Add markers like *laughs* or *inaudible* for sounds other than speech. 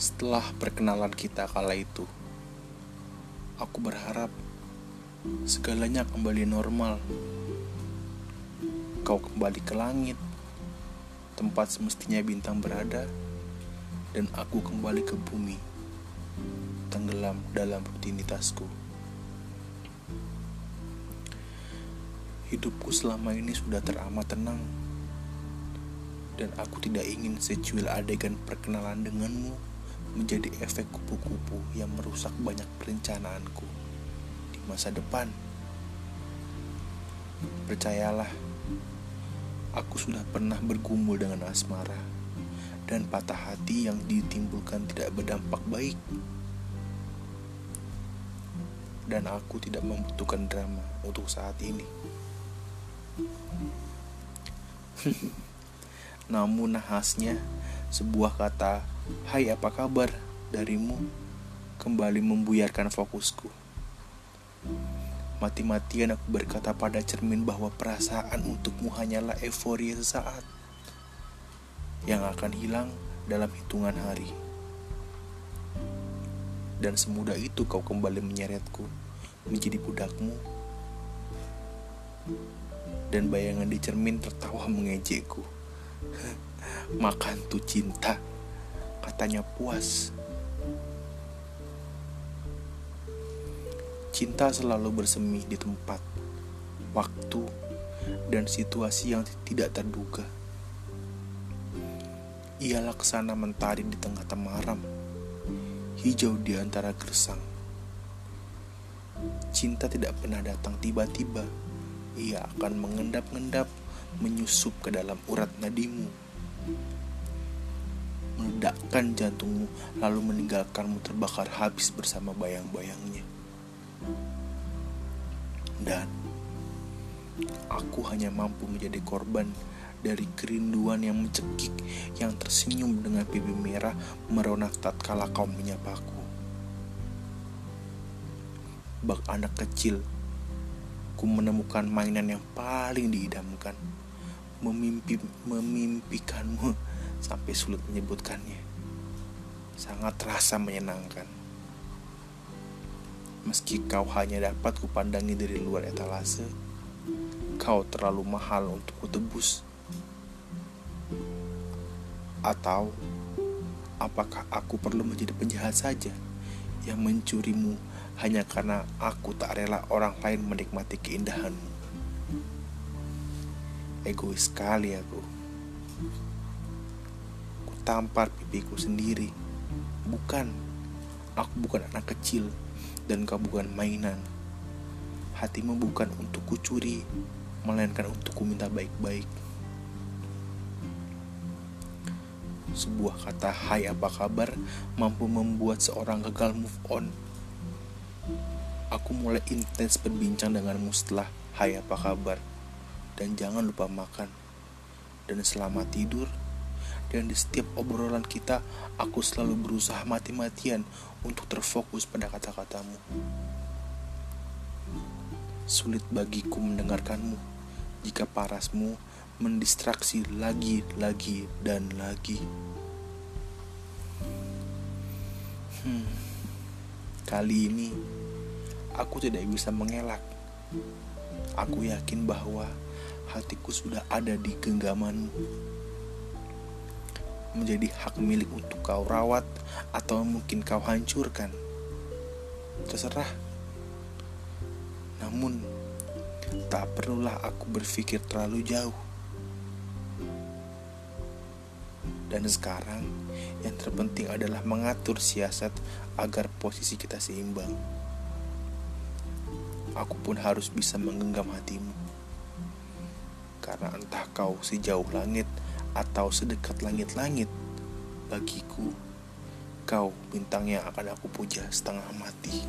Setelah perkenalan kita kala itu, aku berharap segalanya kembali normal. Kau kembali ke langit, tempat semestinya bintang berada, dan aku kembali ke bumi, tenggelam dalam rutinitasku. Hidupku selama ini sudah teramat tenang, dan aku tidak ingin secuil adegan perkenalan denganmu menjadi efek kupu-kupu yang merusak banyak perencanaanku di masa depan. Percayalah, aku sudah pernah bergumul dengan asmara dan patah hati yang ditimbulkan tidak berdampak baik. Dan aku tidak membutuhkan drama untuk saat ini. *laughs* Namun nahasnya sebuah kata "Hai apa kabar?" darimu kembali membuyarkan fokusku. Mati-matian aku berkata pada cermin bahwa perasaan untukmu hanyalah euforia sesaat yang akan hilang dalam hitungan hari. Dan semudah itu kau kembali menyeretku menjadi budakmu. Dan bayangan di cermin tertawa mengejekku. *laughs* Makan tuh cinta, katanya puas. Cinta selalu bersemi di tempat, waktu, dan situasi yang tidak terduga ia laksana mentari di tengah temaram, hijau di antara gersang. Cinta tidak pernah datang tiba-tiba, ia akan mengendap-endap, menyusup ke dalam urat nadimu, meledakkan jantungmu, lalu meninggalkanmu terbakar habis bersama bayang-bayangnya. Dan aku hanya mampu menjadi korban dari kerinduan yang mencekik yang tersenyum dengan pipi merah meronak tatkala kau menyapaku. Bak anak kecil, ku menemukan mainan yang paling diidamkan. Memimpi, memimpikanmu *laughs* sampai sulit menyebutkannya. Sangat terasa menyenangkan. Meski kau hanya dapat kupandangi dari luar etalase, kau terlalu mahal untuk kutebus. Atau apakah aku perlu menjadi penjahat saja yang mencurimu hanya karena aku tak rela orang lain menikmati keindahanmu? Egois sekali aku. Ku tampar pipiku sendiri. Bukan, aku bukan anak kecil dan kau bukan mainan. Hatimu bukan untuk kucuri, melainkan untuk ku minta baik-baik. Sebuah kata hai apa kabar mampu membuat seorang gagal move on. Aku mulai intens berbincang denganmu setelah hai apa kabar. Dan jangan lupa makan. Dan selamat tidur. Dan di setiap obrolan kita, aku selalu berusaha mati-matian untuk terfokus pada kata-katamu. Sulit bagiku mendengarkanmu jika parasmu mendistraksi lagi, lagi, dan lagi. Hmm, kali ini aku tidak bisa mengelak. Aku yakin bahwa hatiku sudah ada di genggamanmu. Menjadi hak milik untuk kau rawat atau mungkin kau hancurkan. Terserah. Namun, tak perlulah aku berpikir terlalu jauh. Dan sekarang yang terpenting adalah mengatur siasat agar posisi kita seimbang. Aku pun harus bisa menggenggam hatimu. Karena entah kau sejauh langit atau sedekat langit-langit, bagiku kau bintang yang akan aku puja setengah mati.